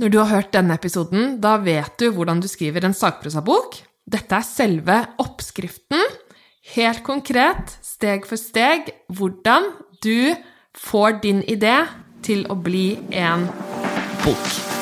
Når du har hørt denne episoden, da vet du hvordan du skriver en sakprosabok. Dette er selve oppskriften, helt konkret, steg for steg, hvordan du får din idé til å bli en bok.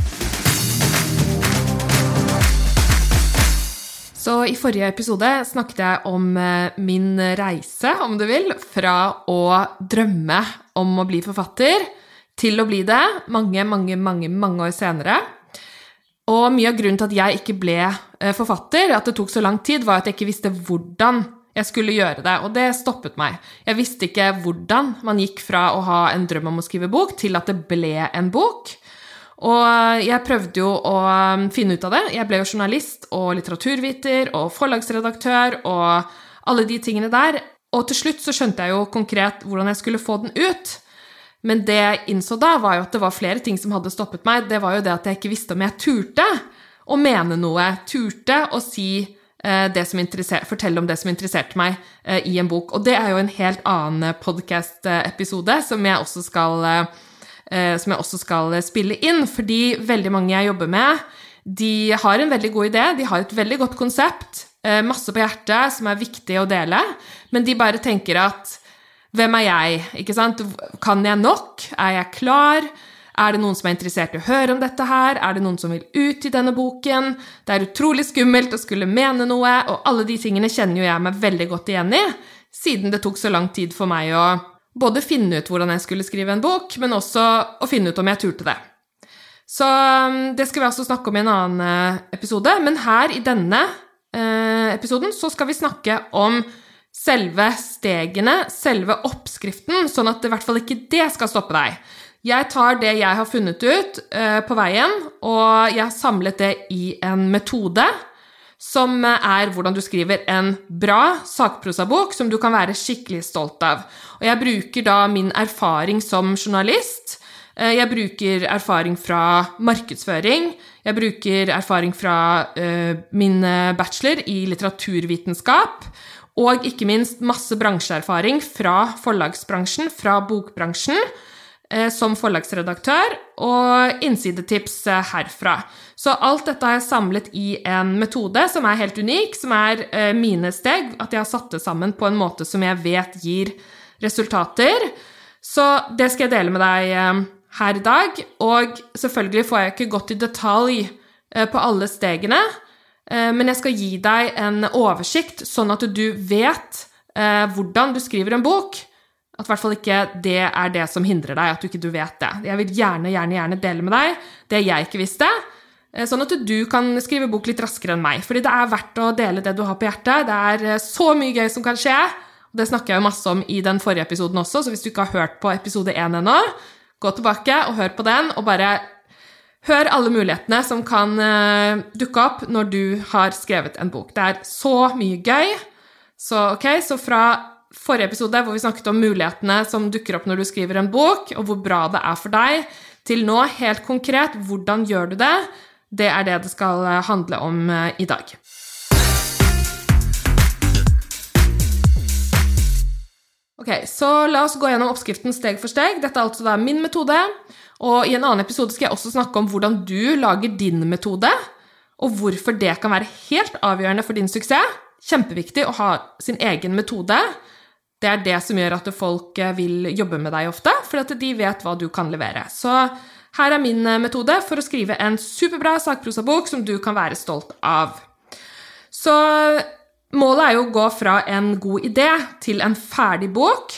Så i forrige episode snakket jeg om eh, min reise, om du vil, fra å drømme om å bli forfatter til å bli det mange, mange, mange, mange år senere. Og mye av grunnen til at jeg ikke ble eh, forfatter, at det tok så lang tid, var at jeg ikke visste hvordan jeg skulle gjøre det, og det stoppet meg. Jeg visste ikke hvordan man gikk fra å ha en drøm om å skrive bok, til at det ble en bok. Og jeg prøvde jo å um, finne ut av det. Jeg ble jo journalist og litteraturviter og forlagsredaktør og alle de tingene der. Og til slutt så skjønte jeg jo konkret hvordan jeg skulle få den ut. Men det jeg innså da, var jo at det var flere ting som hadde stoppet meg. Det var jo det at jeg ikke visste om jeg turte å mene noe. Turte å si eh, det som fortelle om det som interesserte meg eh, i en bok. Og det er jo en helt annen podkast-episode som jeg også skal eh, Eh, som jeg også skal spille inn. Fordi veldig mange jeg jobber med, de har en veldig god idé, de har et veldig godt konsept, eh, masse på hjertet som er viktig å dele, men de bare tenker at hvem er jeg? Ikke sant? Kan jeg nok? Er jeg klar? Er det noen som er interessert i å høre om dette her? Er det noen som vil ut i denne boken? Det er utrolig skummelt å skulle mene noe, og alle de tingene kjenner jo jeg meg veldig godt igjen i, siden det tok så lang tid for meg å både finne ut hvordan jeg skulle skrive en bok, men også å finne ut om jeg turte det. Så um, det skal vi altså snakke om i en annen eh, episode, men her i denne eh, episoden så skal vi snakke om selve stegene, selve oppskriften, sånn at i hvert fall ikke det skal stoppe deg. Jeg tar det jeg har funnet ut eh, på veien, og jeg har samlet det i en metode som er hvordan du skriver en bra sakprosabok som du kan være skikkelig stolt av. Og jeg bruker da min erfaring som journalist. Eh, jeg bruker erfaring fra markedsføring. Jeg bruker erfaring fra uh, min eh, bachelor i litteraturvitenskap. Og ikke minst masse bransjeerfaring fra forlagsbransjen, fra bokbransjen, som forlagsredaktør, og innsidetips uh, herfra. Så alt dette har jeg samlet i en metode som er helt unik, som er mine steg, at jeg har satt det sammen på en måte som jeg vet gir resultater. Så det skal jeg dele med deg eh, her i dag. Og selvfølgelig får jeg ikke gått i detalj eh, på alle stegene, eh, men jeg skal gi deg en oversikt, sånn at du vet hvordan du skriver en bok. At i hvert fall ikke det er det som hindrer deg, at du ikke vet det. Jeg vil gjerne, gjerne, gjerne dele med deg det jeg ikke visste. Sånn at du kan skrive bok litt raskere enn meg. Fordi det er verdt å dele det du har på hjertet. Det er så mye gøy som kan skje. Det snakker jeg jo masse om i den forrige episoden også, så hvis du ikke har hørt på episode 1 ennå, gå tilbake og hør på den, og bare hør alle mulighetene som kan uh, dukke opp når du har skrevet en bok. Det er så mye gøy. Så ok, så fra forrige episode hvor vi snakket om mulighetene som dukker opp når du skriver en bok, og hvor bra det er for deg, til nå helt konkret hvordan gjør du det? Det er det det skal eh, handle om uh, i dag. Ok, Så la oss gå gjennom oppskriften steg for steg. Dette er altså min metode. Og i en annen episode skal jeg også snakke om hvordan du lager din metode, og hvorfor det kan være helt avgjørende for din suksess. Kjempeviktig å ha sin egen metode. Det er det som gjør at folk eh, vil jobbe med deg ofte, for at de vet hva du kan levere. Så her er min eh, metode for å skrive en superbra sakprosabok som du kan være stolt av. Så Målet er jo å gå fra en god idé til en ferdig bok.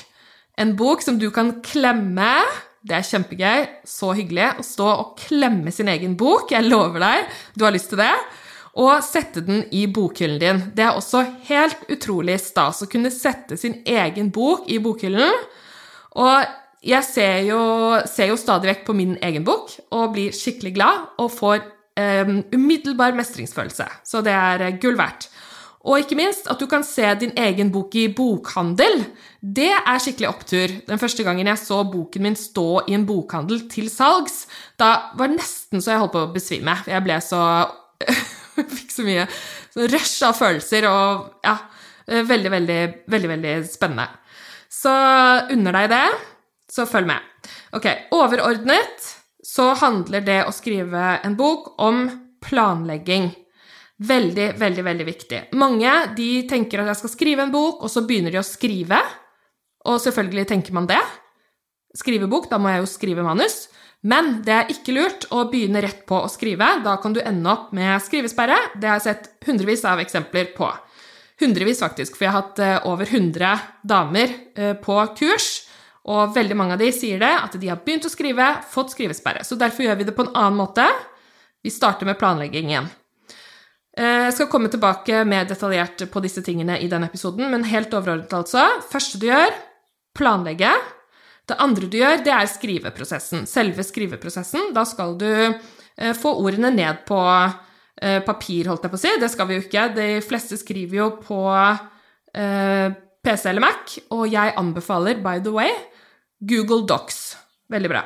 En bok som du kan klemme, Det er kjempegøy. Så hyggelig å stå og klemme sin egen bok. Jeg lover deg, du har lyst til det. Og sette den i bokhyllen din. Det er også helt utrolig stas å kunne sette sin egen bok i bokhyllen. Og jeg ser jo, ser jo stadig vekk på min egen bok og blir skikkelig glad og får um, umiddelbar mestringsfølelse. Så det er gull verdt. Og ikke minst at du kan se din egen bok i bokhandel. Det er skikkelig opptur. Den første gangen jeg så boken min stå i en bokhandel til salgs, da var det nesten så jeg holdt på å besvime. Jeg ble så Fikk så mye rush av følelser og Ja. Veldig, veldig, veldig, veldig spennende. Så unner deg det, så følg med. Ok, overordnet så handler det å skrive en bok om planlegging. Veldig, veldig, veldig viktig. Mange de tenker at jeg skal skrive en bok, og så begynner de å skrive. Og selvfølgelig tenker man det. Skrive bok, da må jeg jo skrive manus. Men det er ikke lurt å begynne rett på å skrive. Da kan du ende opp med skrivesperre. Det har jeg sett hundrevis av eksempler på. Hundrevis, faktisk, for jeg har hatt eh, over 100 damer eh, på kurs. Og veldig mange av de sier det, at de har begynt å skrive, fått skrivesperre. Så derfor gjør vi det på en annen måte. Vi starter med planlegging igjen. Eh, jeg skal komme tilbake mer detaljert på disse tingene i denne episoden, men helt overordnet, altså. Første du gjør, planlegge. Det andre du gjør, det er skriveprosessen. Selve skriveprosessen. Da skal du eh, få ordene ned på eh, papir, holdt jeg på å si. Det skal vi jo ikke. De fleste skriver jo på PC eller Mac, og jeg anbefaler, by the way, Google Docs. Veldig bra.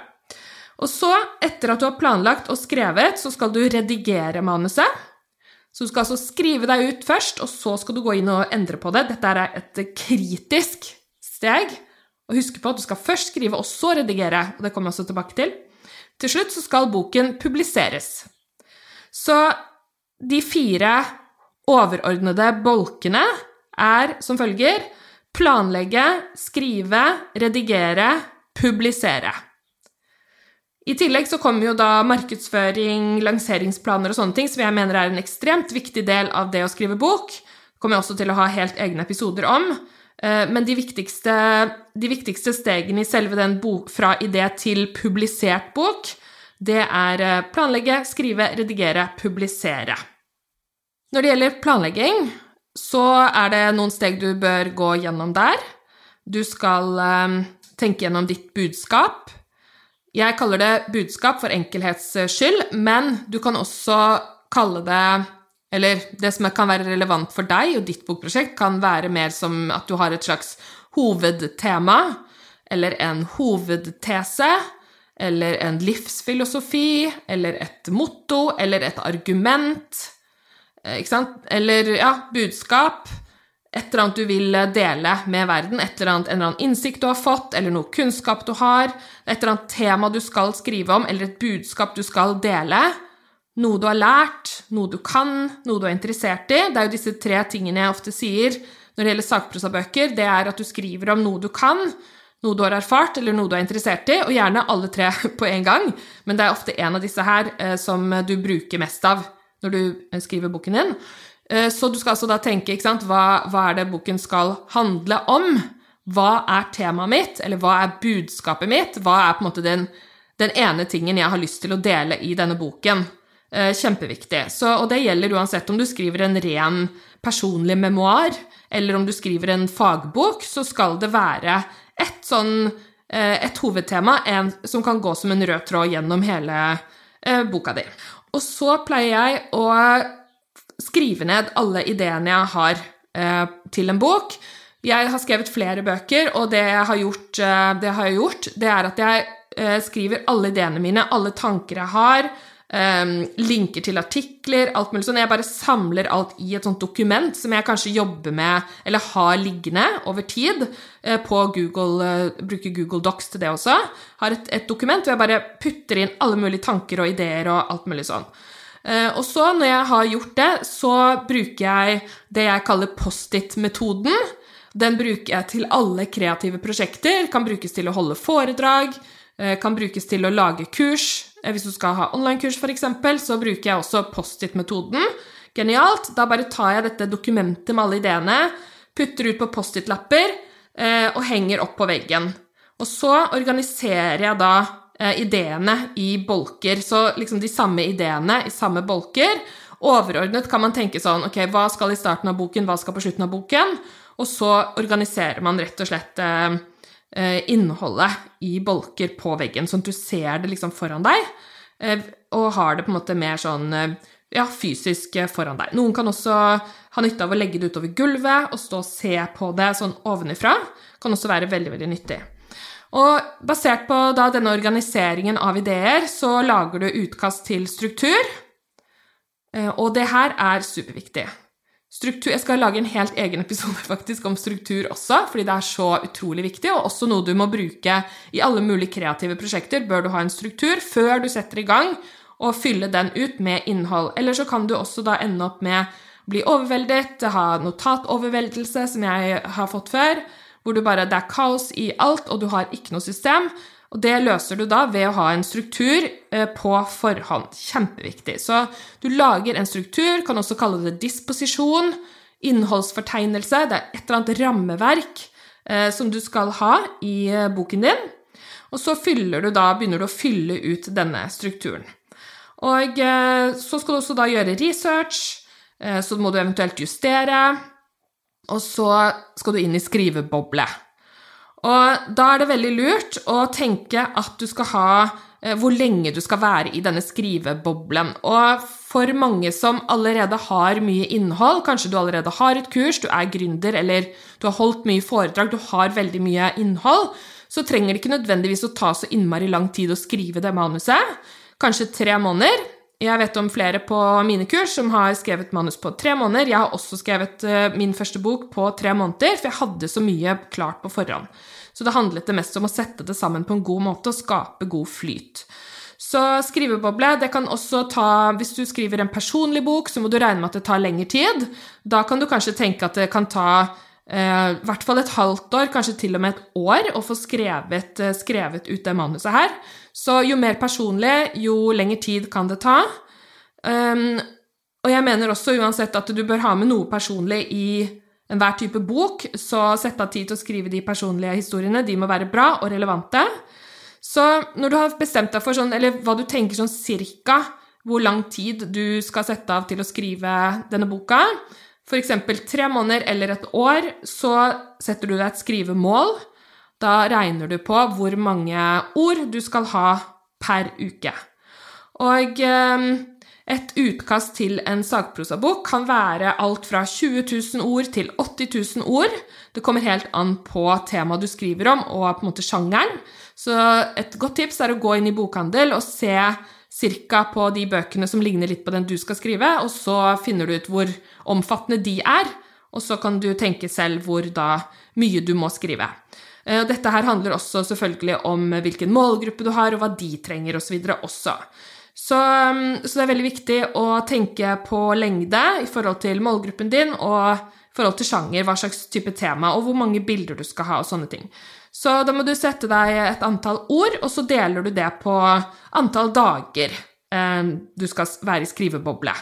Og så, etter at du har planlagt og skrevet, så skal du redigere manuset. Så du skal altså skrive deg ut først, og så skal du gå inn og endre på det. Dette er et kritisk steg. Og husk på at du skal først skrive, og så redigere. og Det kommer jeg også tilbake til. Til slutt så skal boken publiseres. Så de fire overordnede bolkene er som følger planlegge, skrive, redigere, publisere. I tillegg så kommer jo da markedsføring, lanseringsplaner og sånne ting, som jeg mener er en ekstremt viktig del av det å skrive bok. Det kommer jeg også til å ha helt egne episoder om. Eh, men de viktigste, de viktigste stegene i selve den bok, fra idé til publisert bok, det er eh, planlegge, skrive, redigere, publisere. Når det gjelder planlegging, så er det noen steg du bør gå gjennom der. Du skal eh, tenke gjennom ditt budskap. Jeg kaller det budskap for enkelhets skyld, men du kan også kalle det Eller det som kan være relevant for deg og ditt bokprosjekt, kan være mer som at du har et slags hovedtema, eller en hovedtese, eller en livsfilosofi, eller et motto, eller et argument, ikke sant? Eller, ja, budskap. Et eller annet du vil dele med verden, et eller annet, en eller annen innsikt du har fått, eller noe kunnskap du har, et eller annet tema du skal skrive om, eller et budskap du skal dele, noe du har lært, noe du kan, noe du er interessert i. Det er jo disse tre tingene jeg ofte sier når det gjelder sakprosabøker. Det er at du skriver om noe du kan, noe du har erfart, eller noe du er interessert i, og gjerne alle tre på en gang, men det er ofte en av disse her eh, som du bruker mest av når du eh, skriver boken din. Eh, så du skal altså da tenke hva, hva er det boken skal handle om? Hva er temaet mitt, eller hva er budskapet mitt? Hva er på en måte den, den ene tingen jeg har lyst til å dele i denne boken? Eh, kjempeviktig. Så, og det gjelder uansett om du skriver en ren personlig memoar, eller om du skriver en fagbok, så skal det være et sånn eh, et hovedtema en, som kan gå som en rød tråd gjennom hele eh, boka di. Og så pleier jeg å skrive ned alle ideene jeg har eh, til en bok. Jeg har skrevet flere bøker, og det jeg har gjort, det, har jeg gjort, det er at jeg eh, skriver alle ideene mine, alle tanker jeg har, eh, linker til artikler, alt mulig sånn. Jeg bare samler alt i et sånt dokument som jeg kanskje jobber med, eller har liggende over tid, uh, på Google, uh, bruker Google Docs til det også. Har et, et dokument hvor jeg bare putter inn alle mulige tanker og ideer og alt mulig sånn. Eh, og så, når jeg har gjort det, så bruker jeg det jeg kaller Post-it-metoden. Den bruker jeg til alle kreative prosjekter. Kan brukes til å holde foredrag, kan brukes til å lage kurs. Eh, hvis du skal ha online-kurs, f.eks., så bruker jeg også Post-it-metoden. Genialt. Da bare tar jeg dette dokumentet med alle ideene, putter ut på Post-it-lapper og henger opp på veggen. Og så organiserer jeg da eh, ideene i bolker. Så liksom de samme ideene i samme bolker. Overordnet kan man tenke sånn Ok, hva skal i starten av boken, hva skal på slutten av boken? Og så organiserer man rett og slett eh, eh innholdet i bolker på veggen, sånn at du ser det liksom foran deg, eh, og har det på en måte mer sånn eh, ja, fysisk foran deg. Noen kan også ha nytte av å legge det utover gulvet og stå og se på det sånn ovenifra. Kan også være veldig, veldig nyttig. Og basert på da denne organiseringen av ideer, så lager du utkast til struktur. Eh, og det her er superviktig. Struktur, jeg skal lage en helt egen episode faktisk om struktur også, fordi det er så utrolig viktig, og også noe du må bruke i alle mulige kreative prosjekter. Bør du ha en struktur før du setter i gang, og fylle den ut med innhold. Eller så kan du også da ende opp med å bli overveldet, ha notatoverveldelse, som jeg har fått før, hvor du bare, det er kaos i alt, og du har ikke noe system. Og det løser du da ved å ha en struktur eh, på forhånd. Kjempeviktig. Så du lager en struktur, kan også kalle det disposisjon, innholdsfortegnelse, det er et eller annet rammeverk eh, som du skal ha i eh, boken din. Og så du da, begynner du å fylle ut denne strukturen. Og så skal du også da gjøre research, så må du eventuelt justere, og så skal du inn i skriveboble. Og da er det veldig lurt å tenke at du skal ha eh, hvor lenge du skal være i denne skriveboblen. Og for mange som allerede har mye innhold, kanskje du allerede har et kurs, du er gründer eller du har holdt mye foredrag, du har veldig mye innhold, så trenger det ikke nødvendigvis å ta så innmari lang tid å skrive det manuset kanskje tre måneder. Jeg vet om flere på mine kurs som har skrevet manus på tre måneder. Jeg har også skrevet eh, min første bok på tre måneder, for jeg hadde så mye klart på forhånd. Så det handlet det mest om å sette det sammen på en god måte og skape god flyt. Så skriveboble det kan også ta Hvis du skriver en personlig bok, så må du regne med at det tar lengre tid. Da kan du kanskje tenke at det kan ta eh, hvert fall et halvt år, kanskje til og med et år, å få skrevet, eh, skrevet ut det manuset her. Så jo mer personlig, jo lengre tid kan det ta. Um, og jeg mener også uansett at du bør ha med noe personlig i enhver type bok, så sett av tid til å skrive de personlige historiene. De må være bra og relevante. Så når du har bestemt deg for sånn, eller hva du tenker sånn cirka hvor lang tid du skal sette av til å skrive denne boka, f.eks. tre måneder eller et år, så setter du deg et skrivemål. Da regner du på hvor mange ord du skal ha per uke. Og ehm, et utkast til en sakprosabok kan være alt fra 20 000 ord til 80 000 ord. Det kommer helt an på temaet du skriver om, og på en måte sjangeren. Så et godt tips er å gå inn i bokhandel og se cirka på de bøkene som ligner litt på den du skal skrive, og så finner du ut hvor omfattende de er, og så kan du tenke selv hvor da mye du må skrive. Eh, dette her handler også selvfølgelig om hvilken målgruppe du har, og hva de trenger, osv. også. Så, mm, så det er veldig viktig å tenke på lengde i forhold til målgruppen din, og i forhold til sjanger, hva slags type tema, og hvor mange bilder du skal ha, og sånne ting. Så da må du sette deg et antall ord, og så deler du det på antall dager eh, du skal være i skriveboble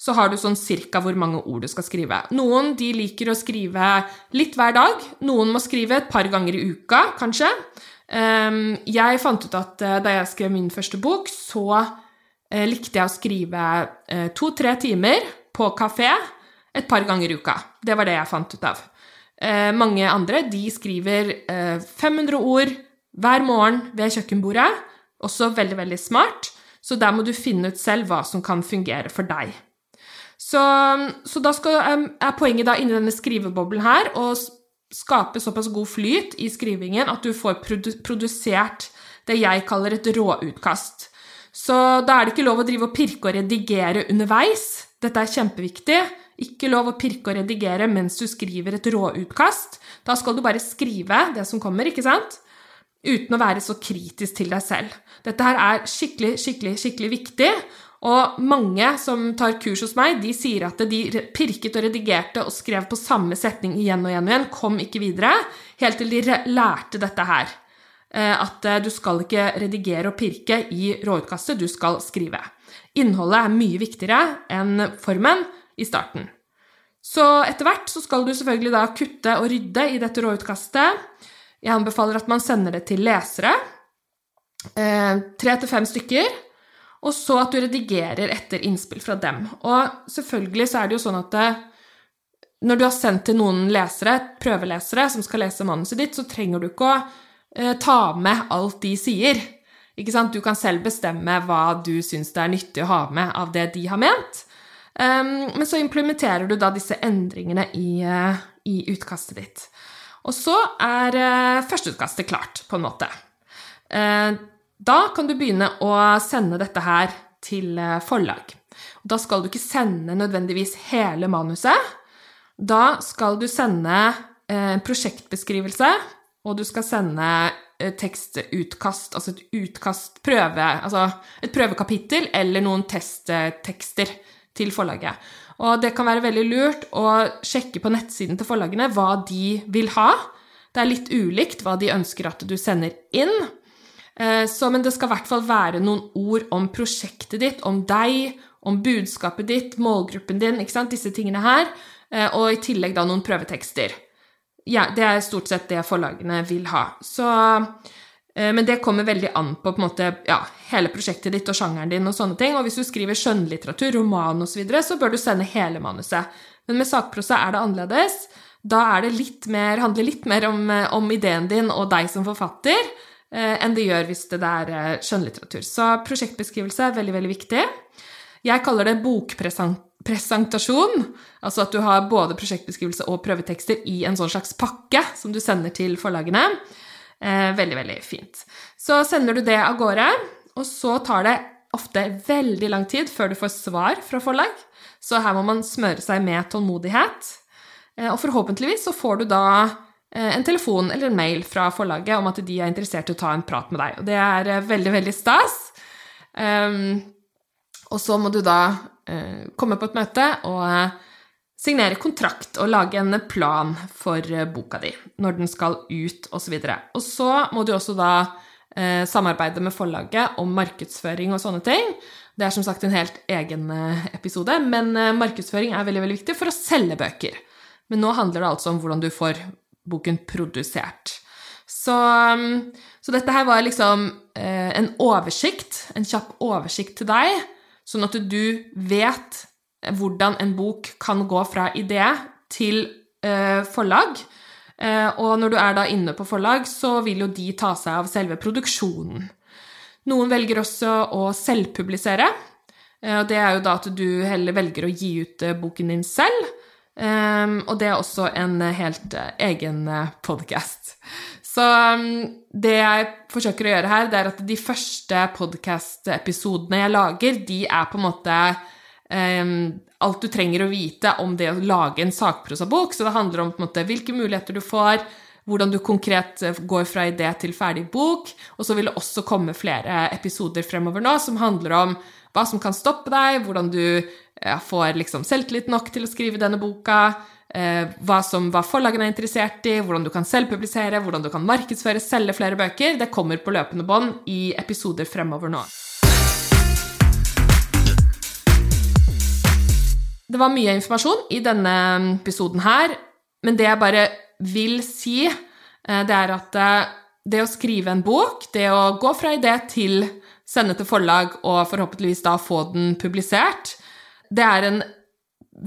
så har du sånn cirka hvor mange ord du skal skrive. Noen de liker å skrive litt hver dag. Noen må skrive et par ganger i uka, kanskje. Ehm, jeg fant ut at eh, da jeg skrev min første bok, så eh, likte jeg å skrive eh, to-tre timer på kafé et par ganger i uka. Det var det jeg fant ut av. Mange andre de skriver 500 ord hver morgen ved kjøkkenbordet. Også veldig, veldig smart. Så der må du finne ut selv hva som kan fungere for deg. Så, så da skal, er poenget da inni denne skriveboblen her å skape såpass god flyt i skrivingen at du får produ produsert det jeg kaller et råutkast. Så da er det ikke lov å drive og pirke og redigere underveis. Dette er kjempeviktig. Ikke lov å pirke og redigere mens du skriver et råutkast. Da skal du bare skrive det som kommer, ikke sant? Uten å være så kritisk til deg selv. Dette her er skikkelig, skikkelig, skikkelig viktig. Og mange som tar kurs hos meg, de sier at de pirket og redigerte og skrev på samme setning igjen og igjen og igjen, kom ikke videre, helt til de lærte dette her. Eh, at eh, du skal ikke redigere og pirke i råutkastet, du skal skrive. Innholdet er mye viktigere enn formen i starten. Så etter hvert så skal du selvfølgelig da kutte og rydde i dette råutkastet. Jeg anbefaler at man sender det til lesere. Eh, tre til fem stykker. Og så at du redigerer etter innspill fra dem. Og selvfølgelig så er det jo sånn at det, når du har sendt til noen lesere, prøvelesere, som skal lese manuset ditt, så trenger du ikke å eh, ta med alt de sier. Du kan selv bestemme hva du syns det er nyttig å ha med av det de har ment. Um, men så implementerer du da disse endringene i, uh, i utkastet ditt. Og så er uh, førsteutkastet klart, på en måte. Uh, da kan du begynne å sende dette her til forlag. Da skal du ikke sende nødvendigvis hele manuset. Da skal du sende en prosjektbeskrivelse, og du skal sende tekstutkast, altså et utkast prøve, altså et prøvekapittel eller noen testtekster til forlaget. Og det kan være veldig lurt å sjekke på nettsiden til forlagene hva de vil ha. Det er litt ulikt hva de ønsker at du sender inn. Eh, så, men det skal i hvert fall være noen ord om prosjektet ditt, om deg, om budskapet ditt, målgruppen din, ikke sant? disse tingene her. Eh, og i tillegg da noen prøvetekster. Ja, det er stort sett det forlagene vil ha. Så men det kommer veldig an på, på måte, ja, hele prosjektet ditt og sjangeren din. Og sånne ting. Og hvis du skriver skjønnlitteratur, roman osv., så, videre, så bør du sende hele manuset. Men med sakprosa er det annerledes. Da er det litt mer, handler litt mer om, eh, om ideen din og deg som forfatter eh, enn det gjør hvis det er eh, skjønnlitteratur. Så prosjektbeskrivelse er veldig, veldig viktig. Jeg kaller det bokpresentasjon. Altså at du har både prosjektbeskrivelse og prøvetekster i en sånn slags pakke som du sender til forlagene. Eh, veldig, veldig fint. Så sender du det av gårde, og så tar det ofte veldig lang tid før du får svar fra forlag. Så her må man smøre seg med tålmodighet. Eh, og forhåpentligvis så får du da eh, en telefon eller en mail fra forlaget om at de er interessert i å ta en prat med deg. Og det er eh, veldig, veldig stas. Um, og så må du da uh, komme på et møte og uh, signere kontrakt og lage en plan for eh, boka di når den skal ut, osv. Og, så og så må du også da eh, samarbeide med forlaget om markedsføring og sånne ting. Det er som sagt en helt egen eh, episode, men eh, markedsføring er veldig, veldig viktig for å selge bøker. Men nå handler det altså om hvordan du får boken produsert. Så, mm, så dette her var liksom eh, en oversikt, en kjapp oversikt til deg, sånn at du vet hvordan en bok kan gå fra idé til eh, forlag. Eh, og når du er da inne på forlag, så vil jo de ta seg av selve produksjonen. Noen velger også å selvpublisere. Eh, og det er jo da at du heller velger å gi ut eh, boken din selv. Um, og det er også en helt uh, egen podkast. Så det jeg forsøker å gjøre her, det er at de første podkast-episodene jeg lager, de er på en måte alt du trenger å vite om det å lage en sakprosabok. Så det handler om måte, hvilke muligheter du får, hvordan du konkret eh, går fra idé til ferdig bok. Og så vil det også komme flere episoder fremover nå som handler om hva som kan stoppe deg, hvordan du ja, får liksom selvtillit nok til å skrive denne boka. Eh, hva, som, hva forlagene er interessert i, hvordan du kan selvpublisere, hvordan du kan markedsføre, selge flere bøker. Det kommer på løpende bånd i episoder fremover nå. Det var mye informasjon i denne episoden her, men det jeg bare vil si, eh, det er at eh, det å skrive en bok, det å gå fra idé til sende til forlag og forhåpentligvis da få den publisert, det er en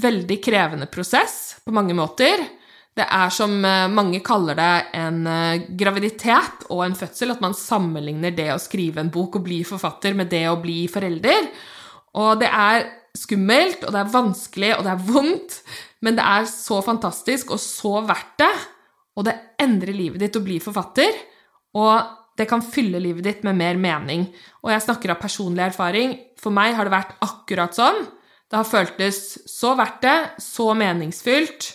veldig krevende prosess på mange måter. Det er som eh, mange kaller det en graviditet og en fødsel, at man sammenligner det å skrive en bok og bli forfatter med det å bli forelder. Og det er skummelt, og det er vanskelig, og det er vondt, men det er så fantastisk og så verdt det. Og det endrer livet ditt å bli forfatter, og det kan fylle livet ditt med mer mening. Og jeg snakker av personlig erfaring. For meg har det vært akkurat sånn. Det har føltes så verdt det, så meningsfylt,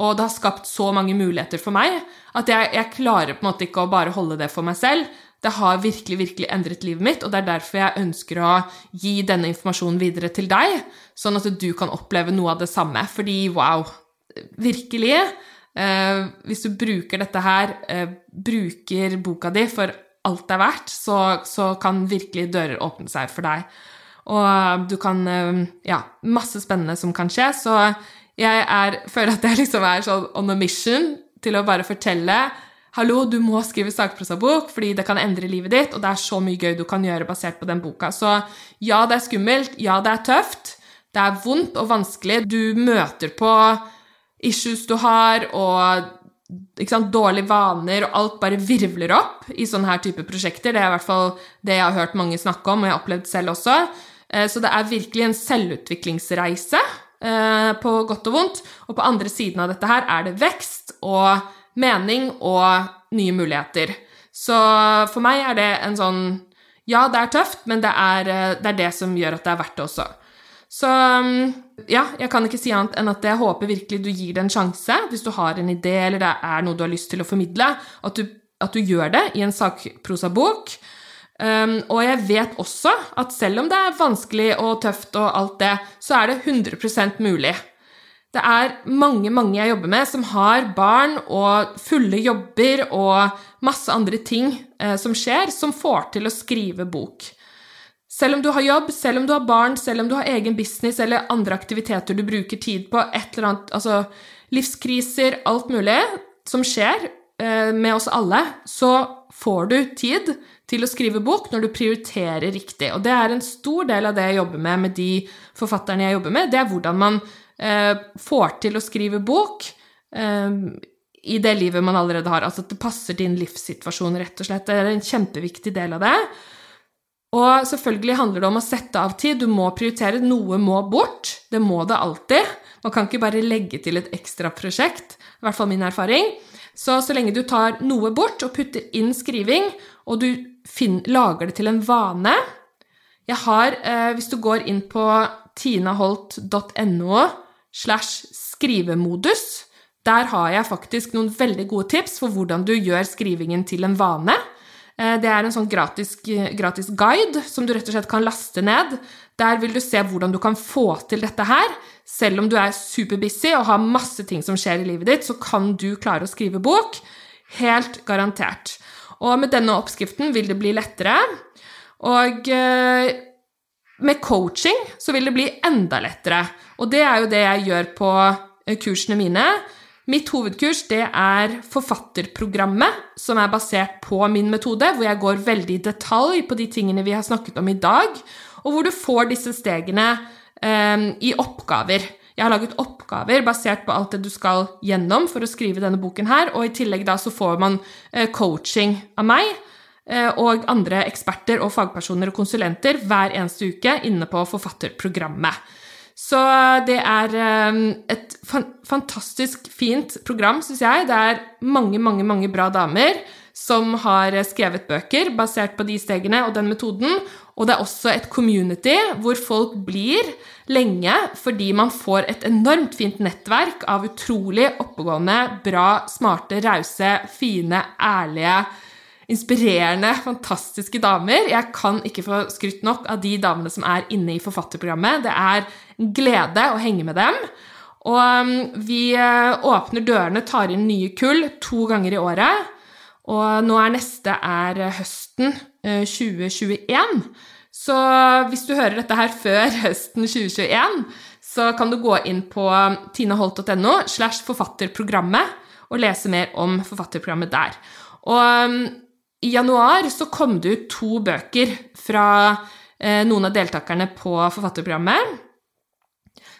og det har skapt så mange muligheter for meg at jeg, jeg klarer på en måte ikke å bare holde det for meg selv. Det har virkelig, virkelig endret livet mitt, og det er derfor jeg ønsker å gi denne informasjonen videre til deg, sånn at du kan oppleve noe av det samme. Fordi wow, virkelig eh, Hvis du bruker dette her, eh, bruker boka di for alt det er verdt, så, så, kan virkelig dører åpne seg for deg. Og du kan eh, Ja, masse spennende som kan skje, så jeg er, føler at jeg liksom er sånn on a mission til å bare fortelle Hallo, du må skrive sakprosabok fordi det kan endre livet ditt, og det er så mye gøy du kan gjøre basert på den boka. Så ja, det er skummelt. Ja, det er tøft. Det er vondt og vanskelig. Du møter på issues du har, og sant, dårlige vaner, og alt bare virvler opp i sånne her type prosjekter. Det er i hvert fall det jeg har hørt mange snakke om, og jeg har opplevd selv også. Eh, så det er virkelig en selvutviklingsreise, eh, på godt og vondt. Og på andre siden av dette her er det vekst og mening og nye muligheter. Så for meg er det en sånn Ja, det er tøft, men det er eh, det, er det som gjør at det er verdt det også. Så mm, ja, jeg kan ikke si annet enn at jeg håper virkelig du gir det en sjanse, hvis du har en idé eller det er noe du har lyst til å formidle, at du, at du gjør det i en sakprosabok. Um, og jeg vet også at selv om det er vanskelig og tøft og alt det, så er det 100% mulig. Det er mange, mange jeg jobber med, som har barn og fulle jobber og masse andre ting eh, som skjer, som får til å skrive bok. Selv om du har jobb, selv om du har barn, selv om du har egen business eller andre aktiviteter du bruker tid på, et eller annet Altså livskriser, alt mulig som skjer eh, med oss alle, så får du tid til å skrive bok når du prioriterer riktig. Og det er en stor del av det jeg jobber med med de forfatterne jeg jobber med. Det er hvordan man får til å skrive bok eh, i det livet man allerede har. Altså at det passer din livssituasjon, rett og slett. Det er en kjempeviktig del av det. Og selvfølgelig handler det om å sette av tid. Du må prioritere. Noe må bort. Det må det alltid. Man kan ikke bare legge til et ekstra prosjekt. I hvert fall min erfaring. Så så lenge du tar noe bort og putter inn skriving, og du finner, lager det til en vane Jeg har, eh, hvis du går inn på tinaholt.no slash skrivemodus, der har jeg faktisk noen veldig gode tips for hvordan du gjør skrivingen til en vane. Eh, det er en sånn gratis, gratis, guide som du rett og slett kan laste ned. Der vil du se hvordan du kan få til dette her. Selv om du er superbusy og har masse ting som skjer i livet ditt, så kan du klare å skrive bok. Helt garantert. Og med denne oppskriften vil det bli lettere. Og eh, med coaching så vil det bli enda lettere. Og det er jo det jeg gjør på eh, kursene mine. Mitt hovedkurs det er forfatterprogrammet, som er basert på min metode, hvor jeg går veldig i detalj på de tingene vi har snakket om i dag, og hvor du får disse stegene eh, i oppgaver. Jeg har laget oppgaver basert på alt det du skal gjennom for å skrive denne boken her, og i tillegg da så får man eh, coaching av meg og andre eksperter og fagpersoner og konsulenter hver eneste uke inne på forfatterprogrammet. Så det er ehm, et fantastisk fint program, syns jeg. Det er mange, mange, mange bra damer som har skrevet bøker basert på de stegene og den metoden. Og det er også et community hvor folk blir lenge fordi man får et enormt fint nettverk av utrolig oppegående, bra, smarte, rause, fine, ærlige inspirerende, fantastiske damer. Jeg kan ikke få skrytt nok av de damene som er inne i forfatterprogrammet. Det er en glede å henge med dem. Og um, vi eh, åpner dørene, tar inn nye kull to ganger i året. Og nå er neste er høsten 2021. Eh, så hvis du hører dette her før høsten 2021, så kan du gå inn på tineholt.no slash forfatterprogrammet og lese mer om forfatterprogrammet der. Og um, i januar så kom det ut to bøker fra eh, noen av deltakerne på forfatterprogrammet.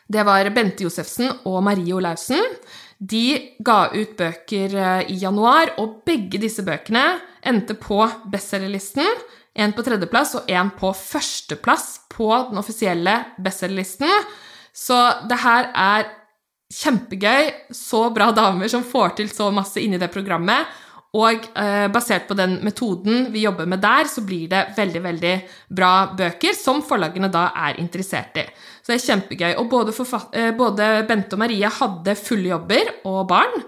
Det var Bente Josefsen og Marie Olaussen. De ga ut bøker eh, i januar, og begge disse bøkene endte på bestselgerlisten. En på tredjeplass og en på førsteplass på den offisielle bestselgerlisten. Så det her er kjempegøy. Så bra damer som får til så masse inni det programmet. Og eh, basert på den metoden vi jobber med der, så blir det veldig veldig bra bøker som forlagene da er interessert i. Så det er kjempegøy. Og både, eh, både Bente og Marie hadde fulle jobber og barn.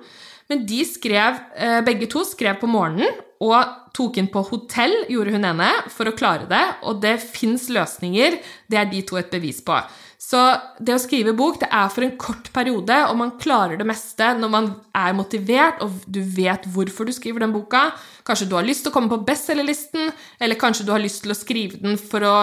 Men de skrev, eh, begge to skrev på morgenen og tok inn på hotell, gjorde hun ene, for å klare det. Og det fins løsninger. Det er de to et bevis på. Så det å skrive bok det er for en kort periode, og man klarer det meste når man er motivert og du vet hvorfor du skriver den boka. Kanskje du har lyst til å komme på bestselgerlisten, eller kanskje du har lyst til å skrive den for, å,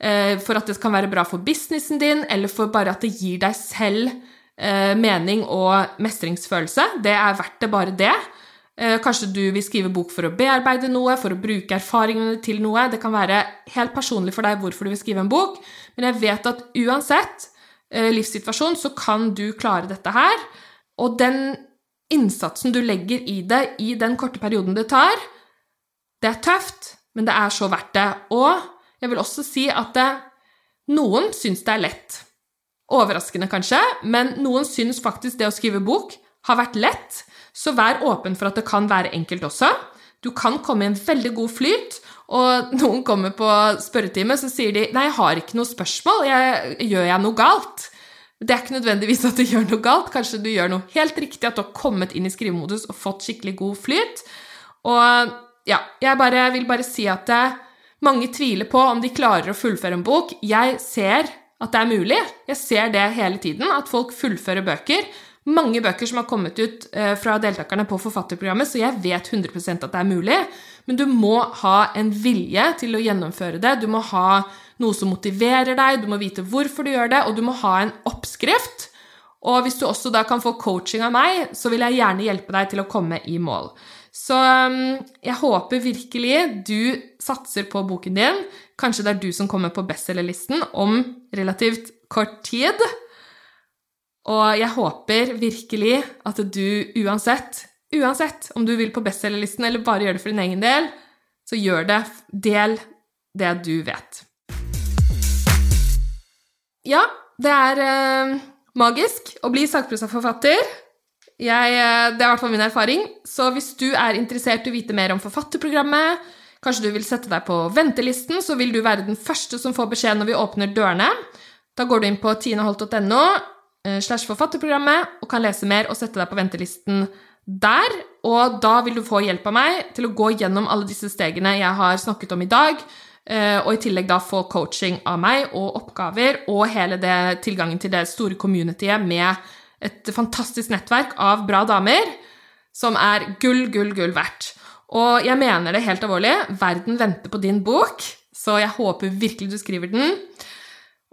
eh, for, at det kan være bra for businessen din, eller for bare at det gir deg selv eh, mening og mestringsfølelse. Det er verdt det, bare det. Eh, kanskje du vil skrive bok for å bearbeide noe, for å bruke erfaringene til noe. Det kan være helt personlig for deg hvorfor du vil skrive en bok, men jeg vet at uansett eh, livssituasjon så kan du klare dette her. Og den innsatsen du legger i det i den korte perioden det tar, det er tøft, men det er så verdt det. Og jeg vil også si at det, noen syns det er lett. Overraskende, kanskje, men noen syns faktisk det å skrive bok har vært lett, så vær åpen for at det kan være enkelt også. Du kan komme i en veldig god flyt, og noen kommer på spørretime, så sier de 'Nei, jeg har ikke noe spørsmål. Jeg, gjør jeg noe galt?' Det er ikke nødvendigvis at du gjør noe galt. Kanskje du gjør noe helt riktig, at du har kommet inn i skrivemodus og fått skikkelig god flyt. Og ja, jeg bare, vil bare si at mange tviler på om de klarer å fullføre en bok. Jeg ser at det er mulig. Jeg ser det hele tiden, at folk fullfører bøker. Mange bøker som har kommet ut eh, fra deltakerne på forfatterprogrammet, så jeg vet 100 at det er mulig. Men du må ha en vilje til å gjennomføre det. Du må ha noe som motiverer deg, du må vite hvorfor du gjør det, og du må ha en oppskrift. Og hvis du også da kan få coaching av meg, så vil jeg gjerne hjelpe deg til å komme i mål. Så um, jeg håper virkelig du satser på boken din. Kanskje det er du som kommer på bestselgerlisten om relativt kort tid. Og jeg håper virkelig at du uansett, uansett om du vil på bestselgerlisten eller bare gjør det for din egen del, så gjør det. Del det du vet. Ja, det er eh, magisk å bli sakprosaforfatter. Jeg, eh, det er i hvert fall min erfaring. Så hvis du er interessert i å vite mer om forfatterprogrammet, kanskje du vil sette deg på ventelisten, så vil du være den første som får beskjed når vi åpner dørene. Da går du inn på tineholt.no eh, slash forfatterprogrammet og kan lese mer og sette deg på ventelisten der. Og da vil du få hjelp av meg til å gå gjennom alle disse stegene jeg har snakket om i dag, eh, og i tillegg da få coaching av meg og oppgaver og hele det tilgangen til det store communityet med et fantastisk nettverk av bra damer som er gull, gull, gull verdt. Og jeg mener det helt alvorlig. Verden venter på din bok, så jeg håper virkelig du skriver den.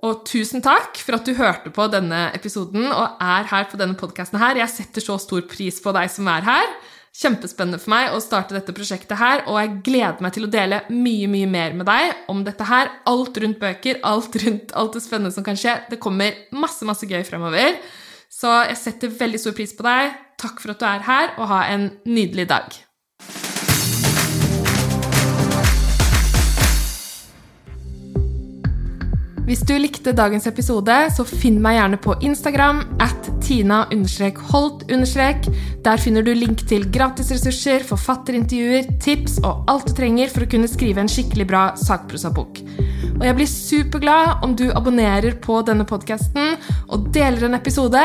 Og tusen takk for at du hørte på denne episoden og er her på denne podkasten her. Jeg setter så stor pris på deg som er her. Kjempespennende for meg å starte dette prosjektet her, og jeg gleder meg til å dele mye, mye mer med deg om dette her. Alt rundt bøker, alt rundt alt det spennende som kan skje. Det kommer masse, masse gøy fremover. Så jeg setter veldig stor pris på deg. Takk for at du er her, og ha en nydelig dag. Hvis du likte dagens episode, så finn meg gjerne på Instagram at tina-holt. Der finner du link til gratisressurser, forfatterintervjuer, tips og alt du trenger for å kunne skrive en skikkelig bra sakprosabok. Og jeg blir superglad om du abonnerer på denne podkasten og deler en episode.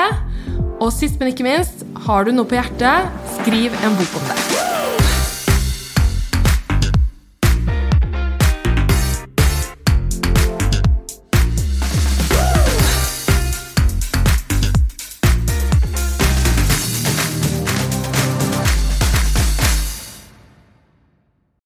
Og sist, men ikke minst, har du noe på hjertet, skriv en bok om det.